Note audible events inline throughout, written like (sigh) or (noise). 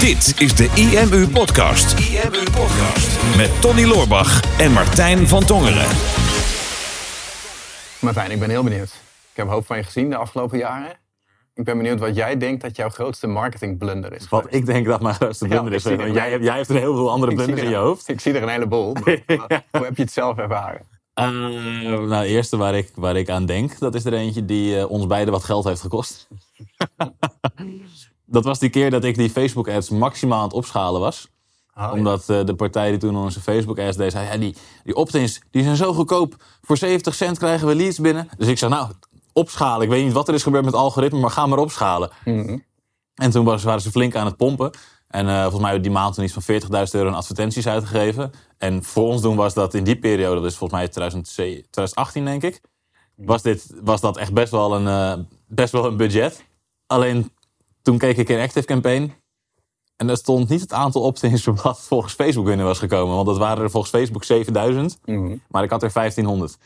Dit is de IMU Podcast. IMU Podcast. Met Tony Loorbach en Martijn van Tongeren. Martijn, ik ben heel benieuwd. Ik heb een hoop van je gezien de afgelopen jaren. Ik ben benieuwd wat jij denkt dat jouw grootste marketingblunder is. Wat ik denk dat mijn grootste blunder is. Want jij, hebt- jij hebt een heel veel andere blunders in je hoofd. Ik zie er een heleboel. maar (laughs) Hoe heb je het zelf ervaren? Eh, nou, de eerste waar ik, waar ik aan denk, dat is er eentje die eh, ons beiden wat geld heeft gekost. (laughs) dat was die keer dat ik die Facebook-ads maximaal aan het opschalen was. Oh, Omdat eh, de partij die toen onze Facebook-ads deed, zei... Ja, die, die opt-ins die zijn zo goedkoop. Voor 70 cent krijgen we leads binnen. Dus ik zei, nou, opschalen. Ik weet niet wat er is gebeurd met het algoritme, maar ga maar opschalen. Mhm. En toen was, waren ze flink aan het pompen. En eh, volgens mij hebben die maand toen iets van 40.000 euro aan advertenties uitgegeven. En voor ons doen was dat in die periode, dat is volgens mij 2007 2018 denk ik, was, dit, was dat echt best wel, een, eh, best wel een budget. Alleen toen keek ik in Active Campaign. En daar stond niet het aantal opt-ins (laughs) wat volgens Facebook binnen was gekomen. Want dat waren er volgens Facebook 7000. Mhm. Maar ik had er 1500.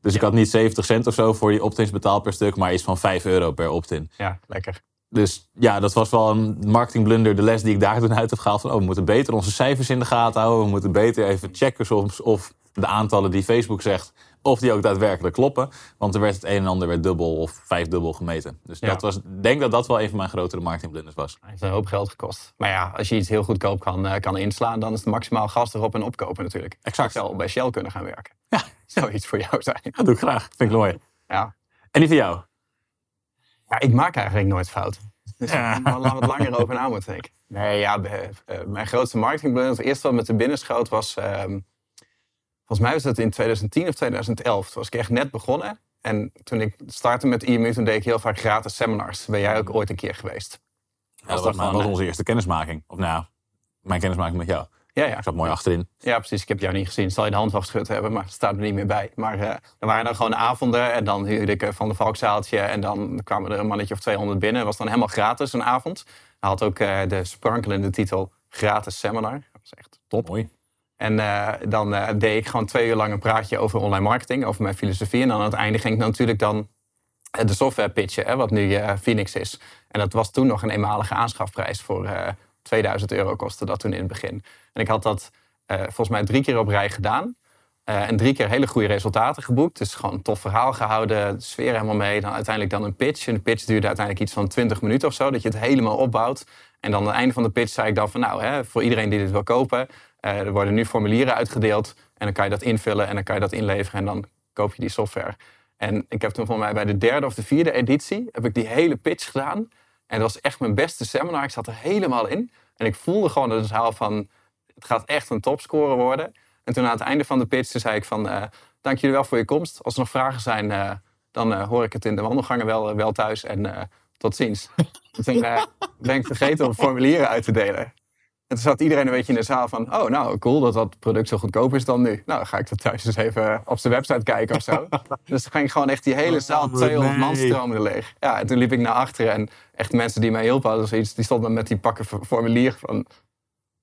Dus ik had niet 70 cent of zo voor die opt-ins betaald per stuk. Maar iets van 5 euro per opt-in. Ja, lekker. Dus ja, dat was wel een marketingblunder. De les die ik daar toen uit heb gehaald. Van, oh, we moeten beter onze cijfers in de gaten houden. We moeten beter even checken of, of de aantallen die Facebook zegt... of die ook daadwerkelijk kloppen. Want er werd het een en ander werd dubbel of vijfdubbel gemeten. Dus Ja. dat was, ik denk dat dat wel een van mijn grotere marketingblunders was. Het heeft een hoop geld gekost. Maar ja, als je iets heel goedkoop kan, eh, kan inslaan, dan is het maximaal gas erop en opkopen natuurlijk. Exact. Ik zou bij Shell kunnen gaan werken. Ja. (laughs) Zou iets voor jou zijn. Dat doe ik graag. Vind ik mooi. Ja. En die van jou? Ja, ik maak eigenlijk nooit fouten. Dus Ja. ik moet wat langer over na moeten denken. Nee, ja, eh, mijn grootste marketingblunder, het eerste wat me te binnen schoot was... ehm, volgens mij was het in 2010 of 2011. Toen was ik echt net begonnen. En toen ik startte met IMU, toen deed ik heel vaak gratis seminars. Ben jij ook ooit een keer geweest? Ja, dat was, onze eerste kennismaking. Of nou, mijn kennismaking met jou. Ja, ja. Ik zat mooi achterin. Ja, precies. Ik heb jou niet gezien. Zal je de hand wel geschud hebben, maar het staat er niet meer bij. Maar eh, er waren dan gewoon avonden en dan huurde ik eh, van de Valkzaaltje. En dan kwamen er een mannetje of 200 binnen. Het was dan helemaal gratis een avond. Hij had ook eh, de sprankelende titel Gratis Seminar. Dat was echt top. Mooi. En eh, dan eh, deed ik gewoon twee uur lang een praatje over online marketing, over mijn filosofie. En aan het einde ging ik natuurlijk dan eh, de software pitchen, hè, wat nu Phoenix is. En dat was toen nog een eenmalige aanschafprijs voor eh 2000 euro kostte dat toen in het begin. En ik had dat volgens mij drie keer op rij gedaan. En drie keer hele goede resultaten geboekt. Dus gewoon een tof verhaal gehouden, de sfeer helemaal mee. Dan uiteindelijk dan een pitch. En de pitch duurde uiteindelijk iets van 20 minuten of zo, dat je het helemaal opbouwt. En dan aan het einde van de pitch zei ik dan van nou, hè, voor iedereen die dit wil kopen, er worden nu formulieren uitgedeeld. En dan kan je dat invullen en dan kan je dat inleveren en dan koop je die software. En ik heb toen volgens mij bij de derde of de vierde editie, heb ik die hele pitch gedaan. En dat was echt mijn beste seminar. Ik zat er helemaal in. En ik voelde gewoon in de zaal van, het gaat echt een topscorer worden. En toen aan het einde van de pitch toen zei ik van, eh, dank jullie wel voor je komst. Als er nog vragen zijn, eh, dan eh, hoor ik het in de wandelgangen wel, wel thuis. En eh, tot ziens. En (laughs) toen eh, ben ik vergeten om formulieren uit te delen. En toen zat iedereen een beetje in de zaal van... oh, nou, cool dat dat product zo goedkoop is dan nu. Nou, dan ga ik dat thuis eens even op zijn website kijken of zo. (laughs) dus toen ging gewoon echt die hele zaal, Oh, 200 man nee. stroomde leeg. Ja, en toen liep ik naar achteren en echt mensen die mij hielpen... hadden zoiets, die stonden met die pakken for- formulier van...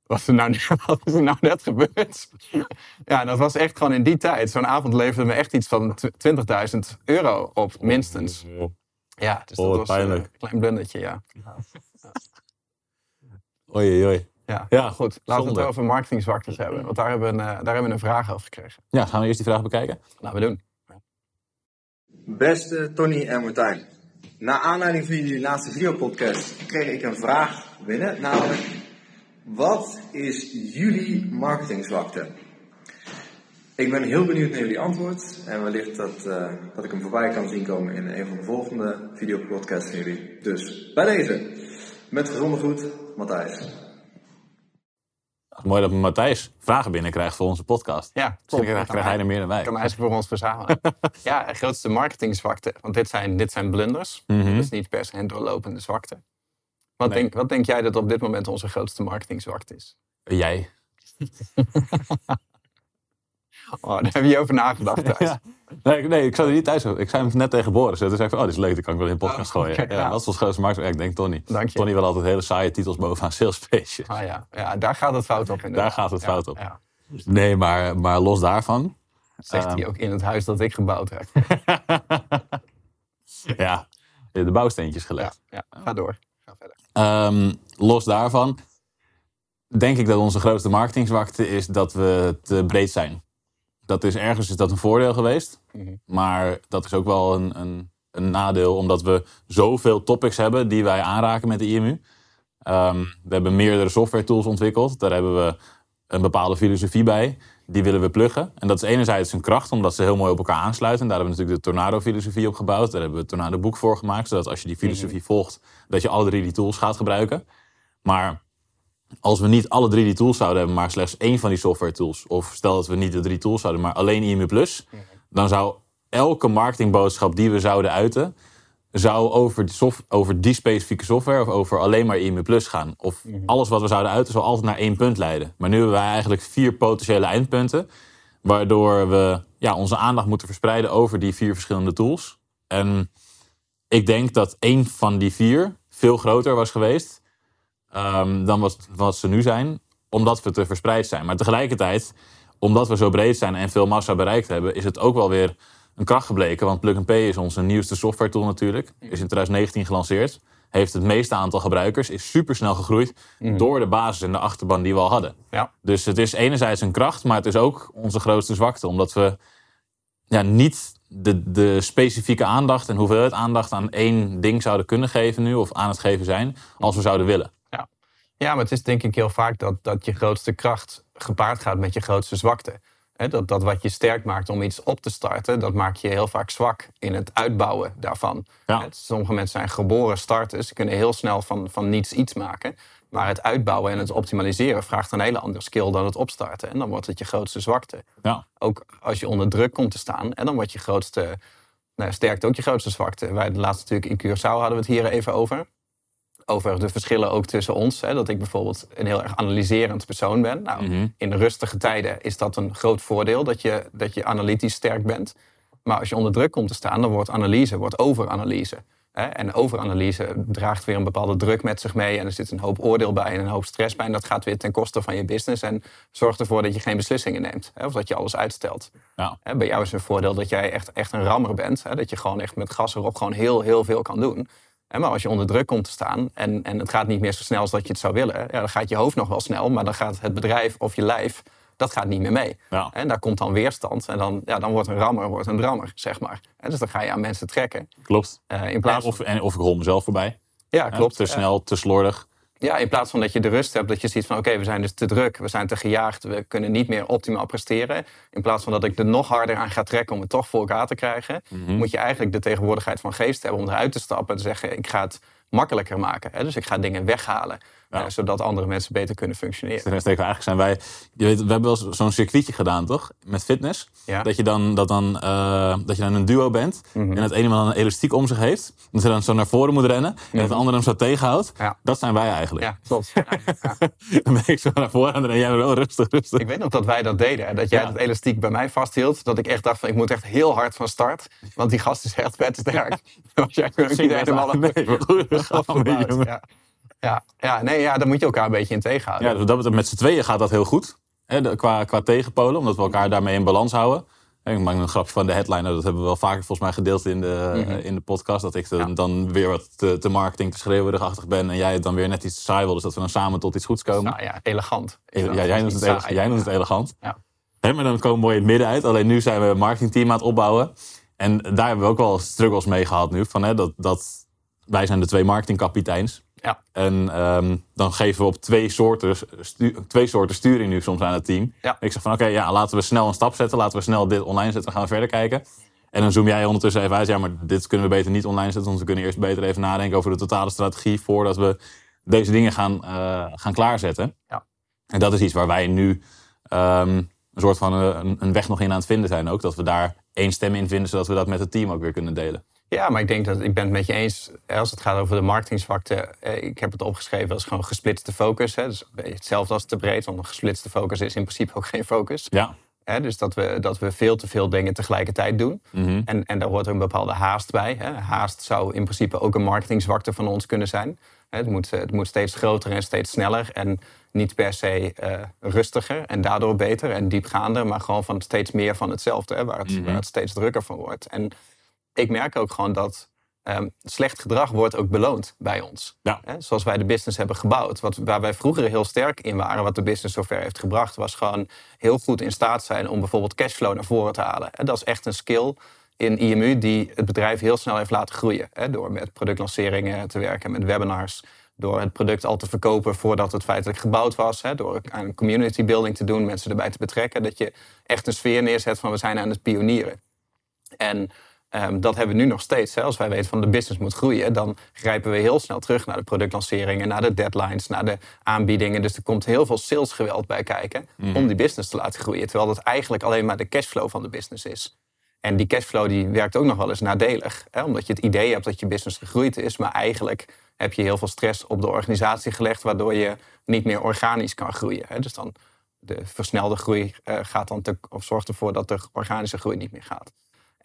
Wat is, er nou, (laughs) wat is er nou net gebeurd? (laughs) Ja, dat was echt gewoon in die tijd. Zo'n avond leverde me echt iets van tw- 20.000 euro op, minstens. Ja, dus dat Oh, was eh, pijnlijk. een klein blundertje, ja. Oei, oei, oei. Ja, Ja, goed. Laten we het over marketingzwaktes hebben. Want daar hebben, we een, eh, daar hebben we een vraag over gekregen. Ja, gaan we eerst die vraag bekijken? Laten we doen. Beste Tony en Martijn. Na aanleiding van jullie laatste videopodcast kreeg ik een vraag binnen, namelijk... Wat is jullie marketingzwakte? Ik ben heel benieuwd naar jullie antwoord en wellicht dat, eh, dat ik hem voorbij kan zien komen in een van de volgende videopodcasts van jullie. Dus bij deze, met gezonde groet, Matthijs. Mooi dat Matthijs vragen binnenkrijgt voor onze podcast. Ja, Misschien krijgt krijgt hij er meer dan wij. Kan hij ze voor ons verzamelen. (laughs) ja, grootste marketingzwakte. Want dit zijn, dit zijn blunders. Dat is niet per se een doorlopende zwakte. Wat, Nee. denk, wat denk jij dat op dit moment onze grootste marketingzwakte is? Jij. (laughs) Oh, daar heb je over nagedacht (laughs) thuis. Ja. Nee, ik- nee, ik zou er niet thuis. Ik zei hem net tegen Boris. Toen zei ik van, oh, dit is leuk, dat kan ik wel in de podcast Oh, gooien. oké, ja, ja. Dat is ons grootste markt. Ik denk Tony. Dank je. Tony wil altijd hele saaie titels bovenaan salespages. Ah, ja. ja, daar gaat het fout op. inderdaad. Daar gaat het fout op. Nee, maar, maar los daarvan. Zegt Ehm. hij ook in het huis dat ik gebouwd heb. (laughs) ja, de bouwsteentjes gelegd. ja, ga door. Ga verder. Ehm, los daarvan denk ik dat onze grootste marketingzwakte is dat we te breed zijn. Dat is ergens is dat een voordeel geweest. Mhm. Maar dat is ook wel een, een, een nadeel, omdat we zoveel topics hebben die wij aanraken met de IMU. Ehm, we hebben meerdere software tools ontwikkeld. Daar hebben we een bepaalde filosofie bij. Die willen we pluggen. En dat is enerzijds een kracht, omdat ze heel mooi op elkaar aansluiten. Daar hebben we natuurlijk de Tornado-filosofie op gebouwd. Daar hebben we het Tornado-boek voor gemaakt. Zodat als je die filosofie volgt, dat je alle drie die tools gaat gebruiken. Maar als we niet alle drie die tools zouden hebben, maar slechts één van die software tools. Of stel dat we niet de drie tools zouden, maar alleen IMU Plus. Dan zou elke marketingboodschap die we zouden uiten, zou over die, soft- over die specifieke software of over alleen maar IMU Plus gaan. Of alles wat we zouden uiten zou altijd naar één punt leiden. Maar nu hebben wij eigenlijk vier potentiële eindpunten. Waardoor we ja, onze aandacht moeten verspreiden over die vier verschillende tools. En ik denk dat één van die vier veel groter was geweest ehm, dan wat, wat ze nu zijn, omdat we te verspreid zijn. Maar tegelijkertijd, omdat we zo breed zijn en veel massa bereikt hebben, is het ook wel weer een kracht gebleken. Want Plug and Pay is onze nieuwste software tool natuurlijk. Is in 2019 gelanceerd. Heeft het meeste aantal gebruikers. Is supersnel gegroeid door de basis en de achterban die we al hadden. Ja. Dus het is enerzijds een kracht, maar het is ook onze grootste zwakte. Omdat we ja, niet de, de specifieke aandacht en hoeveelheid aandacht aan één ding zouden kunnen geven nu. Of aan het geven zijn, als we zouden willen. Ja, maar het is denk ik heel vaak dat, dat je grootste kracht gepaard gaat met je grootste zwakte. Dat, dat wat je sterk maakt om iets op te starten, dat maakt je heel vaak zwak in het uitbouwen daarvan. Ja. Sommige mensen zijn geboren starters, ze kunnen heel snel van, van niets iets maken. Maar het uitbouwen en het optimaliseren vraagt een hele andere skill dan het opstarten. En dan wordt het je grootste zwakte. Ja. Ook als je onder druk komt te staan, en dan wordt je grootste, nou, sterkt ook je grootste zwakte. Wij de laatste natuurlijk in Curaçao hadden we het hier even over over de verschillen ook tussen ons. Hè, dat ik bijvoorbeeld een heel erg analyserend persoon ben. Nou, Mhm. In rustige tijden is dat een groot voordeel, dat je, dat je analytisch sterk bent. Maar als je onder druk komt te staan, dan wordt analyse wordt overanalyse. Hè? En overanalyse draagt weer een bepaalde druk met zich mee. En er zit een hoop oordeel bij en een hoop stress bij. En dat gaat weer ten koste van je business. En zorgt ervoor dat je geen beslissingen neemt. Hè? Of dat je alles uitstelt. Ja. Bij jou is een voordeel dat jij echt, echt een rammer bent. Hè? Dat je gewoon echt met gas erop gewoon heel, heel veel kan doen. Maar als je onder druk komt te staan en, en het gaat niet meer zo snel als dat je het zou willen, ja, dan gaat je hoofd nog wel snel, maar dan gaat het bedrijf of je lijf, dat gaat niet meer mee. Ja. En daar komt dan weerstand en dan, ja, dan wordt een rammer wordt een drammer, zeg maar. En dus dan ga je aan mensen trekken. Klopt. Eh, in plaats of, en, of ik rol mezelf voorbij. ja, klopt. Te snel, te slordig. Ja, in plaats van dat je de rust hebt, dat je ziet van oké, we zijn dus te druk, we zijn te gejaagd, we kunnen niet meer optimaal presteren. In plaats van dat ik er nog harder aan ga trekken om het toch voor elkaar te krijgen, Mhm. moet je eigenlijk de tegenwoordigheid van geest hebben om eruit te stappen en te zeggen ik ga het makkelijker maken. Hè? Dus ik ga dingen weghalen, Ja. zodat andere mensen beter kunnen functioneren. Eerste, eigenlijk zijn wij. Je weet, we hebben wel zo'n circuitje gedaan, toch? Met fitness. Ja. Dat je dan, dat dan, eh, dat je dan een duo bent. Mhm. En dat ene man een elastiek om zich heeft. Dat ze dan zo naar voren moet rennen. En dat de andere hem zo tegenhoudt. Ja. Dat zijn wij eigenlijk. Ja, klopt. (laughs) Dan ben ik zo naar voren en dan ben jij wel rustig, rustig. Ik weet nog dat wij dat deden. hè. Dat jij het elastiek bij mij vasthield. Dat ik echt dacht van ik moet echt heel hard van start. Want die gast is echt vetsterk. (laughs) (laughs) Dan was jij ook niet helemaal Nee, goed. Ja. Ja, ja, nee, ja, dan moet je elkaar een beetje in tegenhouden. Ja, dus dat met z'n tweeën gaat dat heel goed. Hè, qua, qua tegenpolen, omdat we elkaar daarmee in balans houden. Ik maak een grapje van de headliner. Dat hebben we wel vaker volgens mij gedeeld in de, Mhm. in de podcast. Dat ik de- Ja. dan weer wat te, te marketing, te schreeuwerigachtig ben. En jij het dan weer net iets te saai wil. Dus dat we dan samen tot iets goeds komen. Nou ja, elegant. Ja, jij, noemt het Saai, elegant, jij noemt het elegant. Ja. Hè, maar dan komen we mooi in het midden uit. Alleen nu zijn we een marketingteam aan het opbouwen. En daar hebben we ook wel struggles mee gehad nu. Van, hè, dat, dat, wij zijn de twee marketingkapiteins. Ja. En ehm, dan geven we op twee soorten, twee soorten sturing nu soms aan het team. Ja. Ik zeg van oké, ja, laten we snel een stap zetten. Laten we snel dit online zetten. Gaan we verder kijken. En dan zoom jij ondertussen even uit. Ja, maar dit kunnen we beter niet online zetten. Want we kunnen eerst beter even nadenken over de totale strategie. Voordat we deze dingen gaan, eh, gaan klaarzetten. Ja. En dat is iets waar wij nu ehm, een soort van eh, een, een weg nog in aan het vinden zijn ook. Dat we daar één stem in vinden. Zodat we dat met het team ook weer kunnen delen. Ja, maar ik denk dat ik ben het met je eens. Als het gaat over de marketingzwakte. eh, Ik heb het opgeschreven als gewoon gesplitste focus. Hè. Dus hetzelfde als te breed. Want een gesplitste focus is in principe ook geen focus. Ja. Hè, dus dat we, dat we veel te veel dingen tegelijkertijd doen. Mhm. En, en daar hoort ook een bepaalde haast bij. Hè. Haast zou in principe ook een marketingzwakte van ons kunnen zijn. Het moet, het moet steeds groter en steeds sneller. En niet per se eh, rustiger en daardoor beter en diepgaander. Maar gewoon van steeds meer van hetzelfde. Hè, waar, het, Mhm. waar het steeds drukker van wordt. En ik merk ook gewoon dat ehm, slecht gedrag wordt ook beloond bij ons. Ja. Hè, zoals wij de business hebben gebouwd. Wat, waar wij vroeger heel sterk in waren, wat de business zover heeft gebracht, was gewoon heel goed in staat zijn om bijvoorbeeld cashflow naar voren te halen. En dat is echt een skill in IMU die het bedrijf heel snel heeft laten groeien. Hè, door met productlanceringen te werken, met webinars. Door het product al te verkopen voordat het feitelijk gebouwd was. Hè, door aan community building te doen, mensen erbij te betrekken. Dat je echt een sfeer neerzet van we zijn aan het pionieren. En ehm, dat hebben we nu nog steeds. Hè. Als wij weten van de business moet groeien, dan grijpen we heel snel terug naar de productlanceringen, naar de deadlines, naar de aanbiedingen. Dus er komt heel veel salesgeweld bij kijken om die business te laten groeien. Terwijl dat eigenlijk alleen maar de cashflow van de business is. En die cashflow die werkt ook nog wel eens nadelig. Hè? Omdat je het idee hebt dat je business gegroeid is, maar eigenlijk heb je heel veel stress op de organisatie gelegd, waardoor je niet meer organisch kan groeien. Hè? Dus dan de versnelde groei eh, gaat dan te, of zorgt ervoor dat de organische groei niet meer gaat.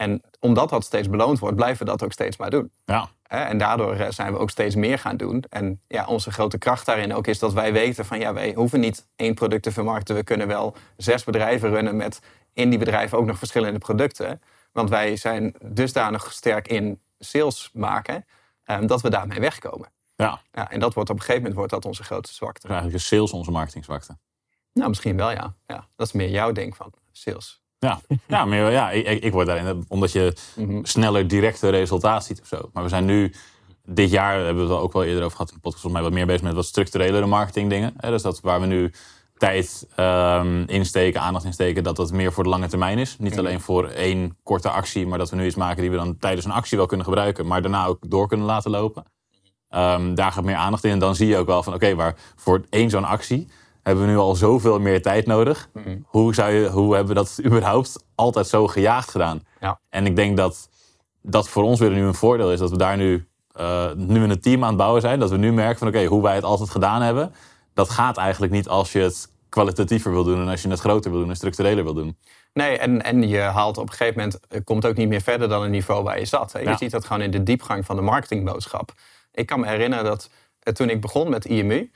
En omdat dat steeds beloond wordt, blijven we dat ook steeds maar doen. Ja. En daardoor eh, zijn we ook steeds meer gaan doen. En ja, onze grote kracht daarin ook is dat wij weten van ja, wij hoeven niet één product te vermarkten. We kunnen wel zes bedrijven runnen met in die bedrijven ook nog verschillende producten. Want wij zijn dusdanig sterk in sales maken eh, dat we daarmee wegkomen. Ja, Ja, en dat wordt op een gegeven moment wordt dat onze grootste zwakte. dus eigenlijk is sales onze marketingzwakte. Nou, misschien wel ja. ja. Dat is meer jouw ding van sales. Ja, ja, maar ja ik, ik- word daarin, omdat je sneller directe resultaat ziet of zo. Maar we zijn nu, dit jaar hebben we het ook wel eerder over gehad in de podcast, volgens mij wat meer bezig met wat structurelere marketingdingen. Dus dat waar we nu tijd ehm, insteken, aandacht insteken, dat dat meer voor de lange termijn is. Niet alleen voor één korte actie, maar dat we nu iets maken die we dan tijdens een actie wel kunnen gebruiken, maar daarna ook door kunnen laten lopen. Ehm, daar gaat meer aandacht in. En dan zie je ook wel van, oké, waar voor één zo'n actie hebben we nu al zoveel meer tijd nodig. Hoe, zou je, hoe hebben we dat (laughs) überhaupt altijd zo gejaagd gedaan? Ja. En ik denk dat dat voor ons weer nu een voordeel is. Dat we daar nu, eh, nu in een team aan het bouwen zijn. Dat we nu merken van, oké, hoe wij het altijd gedaan hebben. Dat gaat eigenlijk niet als je het kwalitatiever wil doen. En als je het groter wil doen en structureler wil doen. Nee, en, en je haalt op een gegeven moment, komt ook niet meer verder dan het niveau waar je zat. Hè. Je Ja. ziet dat gewoon in de diepgang van de marketingboodschap. Ik kan me herinneren dat eh, toen ik begon met IMU,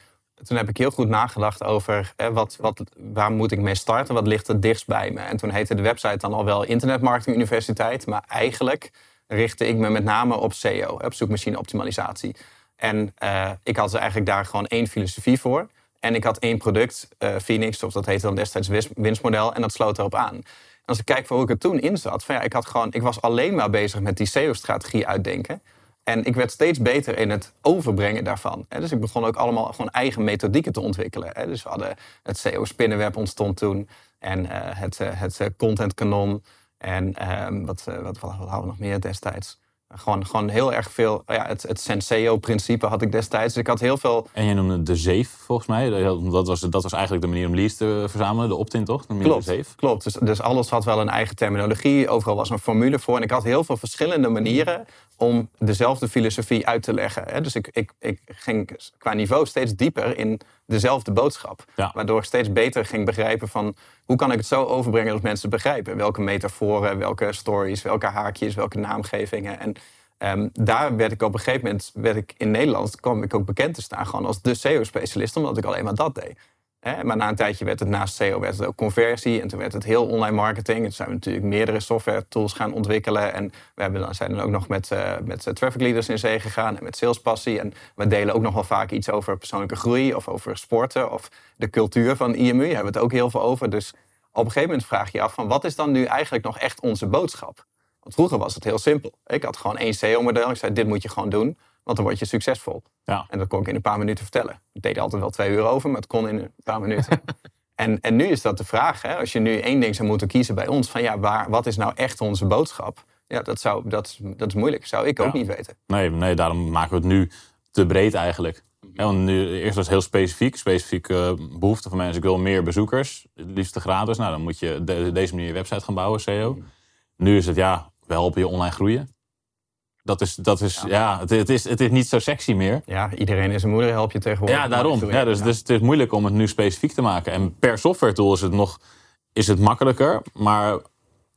toen heb ik heel goed nagedacht over wat, wat, waar moet ik mee starten, wat ligt er dichtst bij me. En toen heette de website dan al wel Internet Marketing Universiteit, maar eigenlijk richtte ik me met name op SEO, op zoekmachine optimalisatie. En eh, ik had eigenlijk daar gewoon één filosofie voor. En ik had één product, eh, Phoenix, of dat heette dan destijds winstmodel, en dat sloot erop aan. En als ik kijk voor hoe ik er toen in zat, van ja, ik, had gewoon, ik was alleen maar bezig met die SEO-strategie uitdenken. En ik werd steeds beter in het overbrengen daarvan. Dus ik begon ook allemaal gewoon eigen methodieken te ontwikkelen. Dus we hadden het SEO-spinnenweb ontstond toen. En eh, het, eh, het eh, content kanon. En ehm, wat, wat, wat hadden we nog meer destijds? Gewoon, gewoon heel erg veel. Ja, het, het Senseo-principe had ik destijds. Dus ik had heel veel En je noemde de zeef, volgens mij. Dat was, dat was eigenlijk de manier om leads te verzamelen. De opt-in, toch? Klopt, de zeef. klopt. Dus, dus alles had wel een eigen terminologie. Overal was een formule voor. En ik had heel veel verschillende manieren om dezelfde filosofie uit te leggen. hè. Dus ik, ik, ik ging qua niveau steeds dieper in dezelfde boodschap. Ja. Waardoor ik steeds beter ging begrijpen van... hoe kan ik het zo overbrengen dat mensen het begrijpen? Welke metaforen, welke stories, welke haakjes, welke naamgevingen. En ehm, daar werd ik op een gegeven moment... Werd ik in Nederland kwam ik ook bekend te staan gewoon als de SEO-specialist... omdat ik alleen maar dat deed. Hè, maar na een tijdje werd het naast SEO werd het ook conversie. En toen werd het heel online marketing. En toen zijn we natuurlijk meerdere software tools gaan ontwikkelen. En we hebben dan, zijn dan ook nog met, eh, met eh, traffic leaders in zee gegaan. En met salespassie. En we delen ook nog wel vaak iets over persoonlijke groei. Of over sporten. Of de cultuur van IMU. Daar hebben we het ook heel veel over. Dus op een gegeven moment vraag je je af van wat is dan nu eigenlijk nog echt onze boodschap? Want vroeger was het heel simpel. Ik had gewoon één SEO-model. Ik zei dit moet je gewoon doen. Want dan word je succesvol. Ja. En dat kon ik in een paar minuten vertellen. Ik deed altijd wel twee uur over, maar het kon in een paar minuten. (laughs) en, en nu is dat de vraag. Hè? Als je nu één ding zou moeten kiezen bij ons. Van ja, waar, wat is nou echt onze boodschap? Ja, dat, zou, dat, dat is moeilijk. Zou ik ook niet weten. Nee, nee, daarom maken we het nu te breed eigenlijk. Ja, want nu, eerst was het heel specifiek. Specifieke behoefte van mensen. Ik wil meer bezoekers. Het liefst gratis. Nou, dan moet je de, deze manier je website gaan bouwen, SEO. Nu is het, ja, we helpen je online groeien. Dat is, dat is ja, het, het is, het is niet zo sexy meer. Ja, iedereen is een moeder, help je tegenwoordig. Ja, daarom. Ja, dus, dus het is moeilijk om het nu specifiek te maken. En per software tool is het nog is het makkelijker. Maar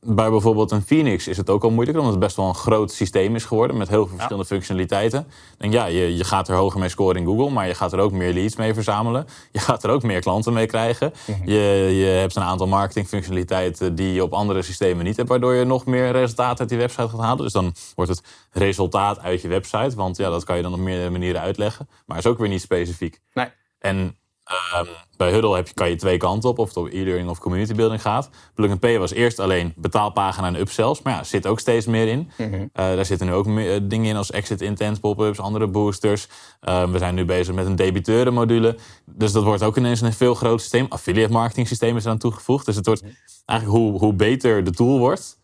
bij bijvoorbeeld een Phoenix is het ook al moeilijk, omdat het best wel een groot systeem is geworden met heel veel verschillende functionaliteiten. En ja, je, je gaat er hoger mee scoren in Google, maar je gaat er ook meer leads mee verzamelen. (laughs) Je gaat er ook meer klanten mee krijgen. Mhm. je, je hebt een aantal marketingfunctionaliteiten die je op andere systemen niet hebt, waardoor je nog meer resultaat uit die website gaat halen. Dus dan wordt het resultaat uit je website, want ja, dat kan je dan op meerdere manieren uitleggen, maar is ook weer niet specifiek. Nee. En Ehm, bij Huddle heb je, kan je twee kanten op, of het op e-learning of community building gaat. Plug and Pay was eerst alleen betaalpagina en upsells, maar ja, zit ook steeds meer in. Mhm. Eh, daar zitten nu ook meer, eh, dingen in als exit intent, pop-ups, andere boosters. Ehm, we zijn nu bezig met een debiteurenmodule. Dus dat wordt ook ineens een veel groter systeem. Affiliate marketing systeem is eraan toegevoegd. Dus het wordt eigenlijk hoe, hoe beter de tool wordt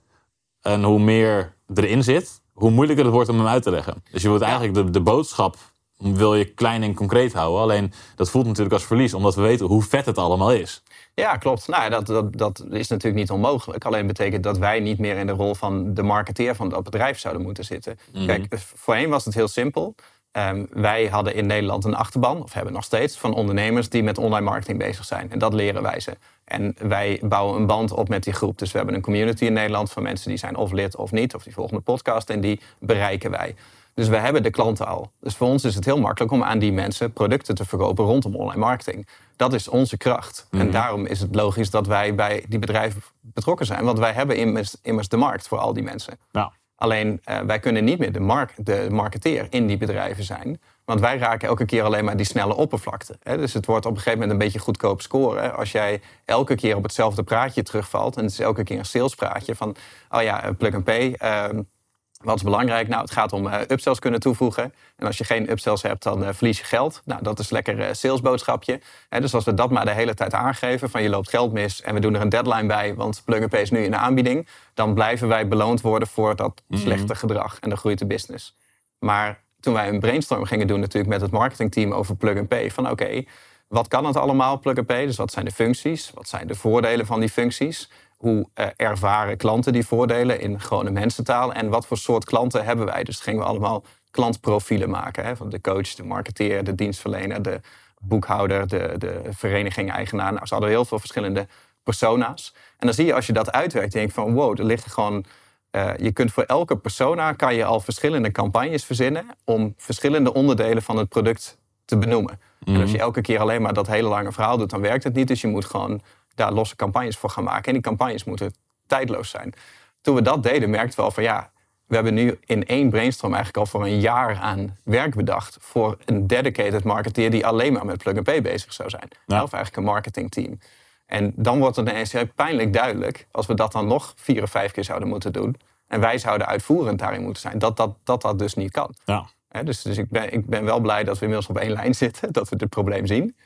en hoe meer erin zit, hoe moeilijker het wordt om hem uit te leggen. Dus je wilt eigenlijk de, de boodschap wil je klein en concreet houden. Alleen dat voelt natuurlijk als verlies, omdat we weten hoe vet het allemaal is. Ja, klopt. Nou, dat, dat, dat is natuurlijk niet onmogelijk. Alleen betekent dat wij niet meer in de rol van de marketeer van dat bedrijf zouden moeten zitten. Kijk, voorheen was het heel simpel. Ehm, wij hadden in Nederland een achterban, of hebben nog steeds, van ondernemers die met online marketing bezig zijn. En dat leren wij ze. En wij bouwen een band op met die groep. Dus we hebben een community in Nederland van mensen die zijn of lid of niet, of die volgen de podcast en die bereiken wij. Dus we hebben de klanten al. Dus voor ons is het heel makkelijk om aan die mensen producten te verkopen rondom online marketing. Dat is onze kracht. En daarom is het logisch dat wij bij die bedrijven betrokken zijn. Want wij hebben immers, immers de markt voor al die mensen. Ja. Alleen eh, wij kunnen niet meer de, mark de marketeer in die bedrijven zijn. Want wij raken elke keer alleen maar die snelle oppervlakte. Hè? Dus het wordt op een gegeven moment een beetje goedkoop scoren. Als jij elke keer op hetzelfde praatje terugvalt. En het is elke keer een salespraatje van... oh ja, plug and pay... ehm, wat is belangrijk? Nou, het gaat om eh, upsells kunnen toevoegen. En als je geen upsells hebt, dan eh, verlies je geld. Nou, dat is lekker eh, salesboodschapje. Dus als we dat maar de hele tijd aangeven, van je loopt geld mis en we doen er een deadline bij, want Plug Pay is nu in de aanbieding, dan blijven wij beloond worden voor dat slechte gedrag en dan groeit de business. Maar toen wij een brainstorm gingen doen natuurlijk met het marketingteam over Plug Pay, van oké, wat kan het allemaal, Plug Pay? Dus wat zijn de functies? Wat zijn de voordelen van die functies? Hoe eh, ervaren klanten die voordelen in gewone mensentaal? En wat voor soort klanten hebben wij? Dus gingen we allemaal klantprofielen maken. Hè? Van de coach, de marketeer, de dienstverlener, de boekhouder, de, de vereniging-eigenaar. Nou, ze hadden heel veel verschillende persona's. En dan zie je als je dat uitwerkt, denk je van wow, er liggen gewoon... eh, je kunt voor elke persona kan je al verschillende campagnes verzinnen om verschillende onderdelen van het product te benoemen. En als je elke keer alleen maar dat hele lange verhaal doet, dan werkt het niet. Dus je moet gewoon daar losse campagnes voor gaan maken. En die campagnes moeten tijdloos zijn. Toen we dat deden, merkten we al van ja, we hebben nu in één brainstorm eigenlijk al voor een jaar aan werk bedacht voor een dedicated marketeer die alleen maar met plug and pay bezig zou zijn. Ja. Of eigenlijk een marketingteam. En dan wordt het ineens heel pijnlijk duidelijk, als we dat dan nog vier of vijf keer zouden moeten doen, en wij zouden uitvoerend daarin moeten zijn, dat dat, dat, dat dus niet kan. Ja. Dus dus ik, ben, ik ben wel blij dat we inmiddels op één lijn zitten, (laughs) dat we dit probleem zien.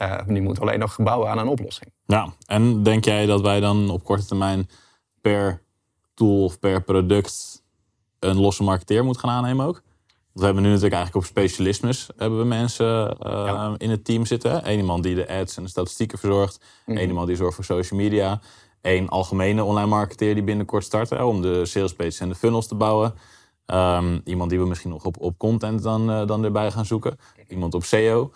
Eh, nu moeten we alleen nog bouwen aan een oplossing. Ja, en denk jij dat wij dan op korte termijn per tool of per product een losse marketeer moeten gaan aannemen ook? Want we hebben nu natuurlijk eigenlijk op specialismes hebben we mensen eh, Ja. in het team zitten. Eén iemand die de ads en de statistieken verzorgt. Eén iemand die zorgt voor social media. Eén algemene online marketeer die binnenkort start hè, om de sales pages en de funnels te bouwen. Ehm, iemand die we misschien nog op, op content dan, eh, dan erbij gaan zoeken. Iemand op SEO.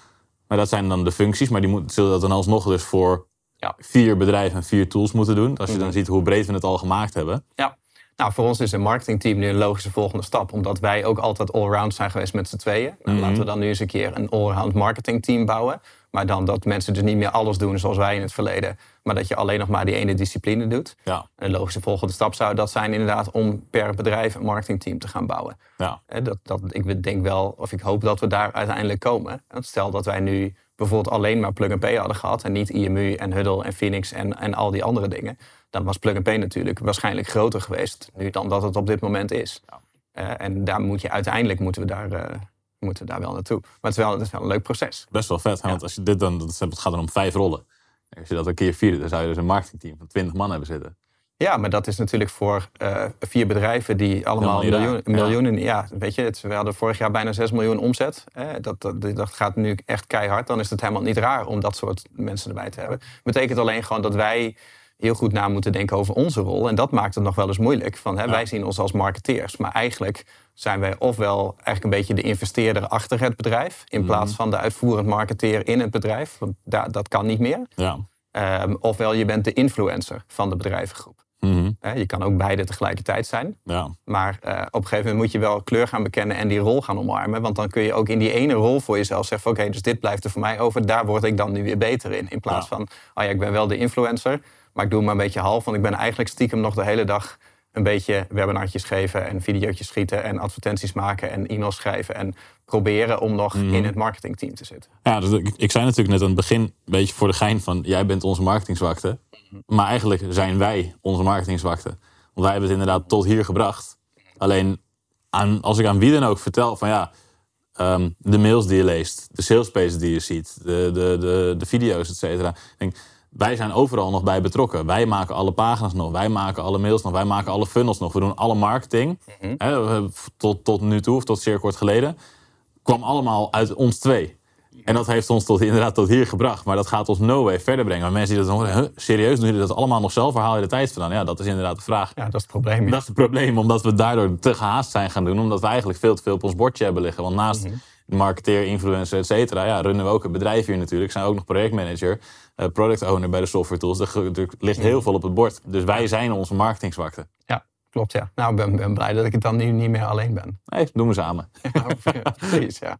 Maar dat zijn dan de functies, maar die moet, zullen dat dan alsnog dus voor Ja. vier bedrijven en vier tools moeten doen. Als je dan ziet hoe breed we het al gemaakt hebben. Ja. Nou, voor ons is een marketingteam nu een logische volgende stap. Omdat wij ook altijd allround zijn geweest met z'n tweeën. Nou, Laten we dan nu eens een keer een allround marketingteam bouwen. Maar dan dat mensen dus niet meer alles doen zoals wij in het verleden. Maar dat je alleen nog maar die ene discipline doet. Ja, Een logische volgende stap zou dat zijn inderdaad om per bedrijf een marketingteam te gaan bouwen. ja, Dat, dat, ik denk wel, of ik hoop dat we daar uiteindelijk komen. Stel dat wij nu bijvoorbeeld alleen maar Plug and Pay hadden gehad... en niet IMU en Huddle en Phoenix en, en al die andere dingen... dan was Plug and Pay natuurlijk waarschijnlijk groter geweest... nu dan dat het op dit moment is. Eh, en daar moet je, uiteindelijk moeten we daar, eh, moeten we daar wel naartoe. Maar het is wel, het is wel een leuk proces. best wel vet. hè? Want als je dit dan, dat het gaat dan om vijf rollen. Als je dat een keer vierde, dan zou je dus een marketingteam van 20 man hebben zitten. Ja, maar dat is natuurlijk voor eh, vier bedrijven die allemaal miljoen, ja. miljoenen... Ja. weet je, het, we hadden vorig jaar bijna 6 miljoen omzet. Dat, dat, dat gaat nu echt keihard. Dan is het helemaal niet raar om dat soort mensen erbij te hebben. Betekent alleen gewoon dat wij heel goed na moeten denken over onze rol. En dat maakt het nog wel eens moeilijk. Van, hè, Wij zien ons als marketeers. Maar eigenlijk zijn wij ofwel eigenlijk een beetje de investeerder achter het bedrijf... in plaats van de uitvoerend marketeer in het bedrijf. Want dat kan niet meer. Ja. Ehm, ofwel je bent de influencer van de bedrijvengroep. Mhm. je kan ook beide tegelijkertijd zijn. Ja. Maar eh, op een gegeven moment moet je wel kleur gaan bekennen en die rol gaan omarmen. Want dan kun je ook in die ene rol voor jezelf zeggen: oké, dus dit blijft er voor mij over. Daar word ik dan nu weer beter in. In plaats Ja. van, oh ja, ik ben wel de influencer, maar ik doe het maar een beetje half. Want ik ben eigenlijk stiekem nog de hele dag een beetje webinartjes geven en video's schieten en advertenties maken en e-mails schrijven. En proberen om nog Mhm. in het marketingteam te zitten. Ja, dus ik, ik zei natuurlijk net aan het begin een beetje voor de gein van... jij bent onze marketingzwakte. Maar eigenlijk zijn wij onze marketingzwakte. Want wij hebben het inderdaad tot hier gebracht. Alleen aan, als ik aan wie dan ook vertel van ja... ehm, de mails die je leest, de salespages die je ziet... de, de, de, de video's, et cetera. Denk, wij zijn overal nog bij betrokken. Wij maken alle pagina's nog, wij maken alle mails nog... wij maken alle funnels nog. We doen alle marketing. Hè, we- tot, tot nu toe, of tot zeer kort geleden... kwam allemaal uit ons twee. En dat heeft ons tot, inderdaad tot hier gebracht. Maar dat gaat ons no way verder brengen. Maar mensen die dat horen, huh, serieus, doen jullie dat allemaal nog zelf? Waar haal je de tijd vandaan? Ja, dat is inderdaad de vraag. Ja, dat is het probleem. ja. Dat is het probleem, omdat we daardoor te gehaast zijn gaan doen. Omdat we eigenlijk veel te veel op ons bordje hebben liggen. Want naast marketeer, influencer, et cetera, ja, runnen we ook een bedrijf hier natuurlijk. Zijn ook nog projectmanager, eh, product owner bij de software tools. Er, ligt heel veel op het bord. Dus wij zijn onze marketingzwakte. Ja, klopt ja. Nou, ik ben, ben blij dat ik het dan nu niet meer alleen ben. Nee, doen we samen. (laughs) Ja, precies, ja.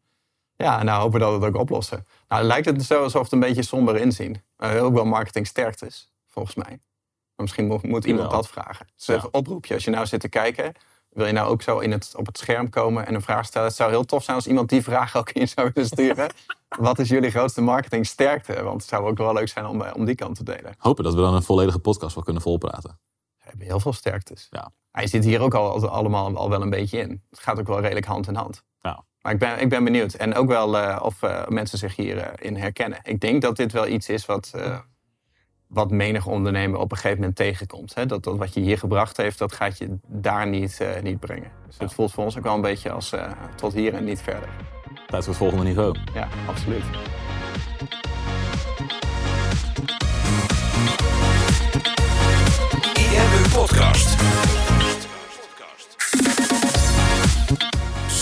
Ja, en nou hopen we dat we het ook oplossen. Nou, lijkt het zo alsof het een beetje somber inzien. Uh, ook wel marketing sterkt is, volgens mij. Maar misschien moet, moet iemand dat vragen. Dus Ja. een oproepje. Als je nou zit te kijken, wil je nou ook zo in het, op het scherm komen en een vraag stellen. Het zou heel tof zijn als iemand die vraag ook in zou willen sturen. (laughs) Wat is jullie grootste marketing sterkte? Want het zou ook wel leuk zijn om, eh, om die kant te delen. Hopen dat we dan een volledige podcast wel kunnen volpraten. We hebben heel veel sterktes. Ja. Hij zit hier ook al, al- allemaal al wel een beetje in. Het gaat ook wel redelijk hand in hand. Ja. Maar ik ben, ik ben benieuwd. En ook wel eh, of eh, mensen zich hierin in herkennen. Ik denk dat dit wel iets is wat, wat menig ondernemer op een gegeven moment tegenkomt. Hè? Dat, dat wat je hier gebracht heeft, dat gaat je daar niet, eh, niet brengen. Dus het voelt voor ons ook wel een beetje als eh, tot hier en niet verder. Tijd voor het volgende niveau. Ja, absoluut. IMU Podcast.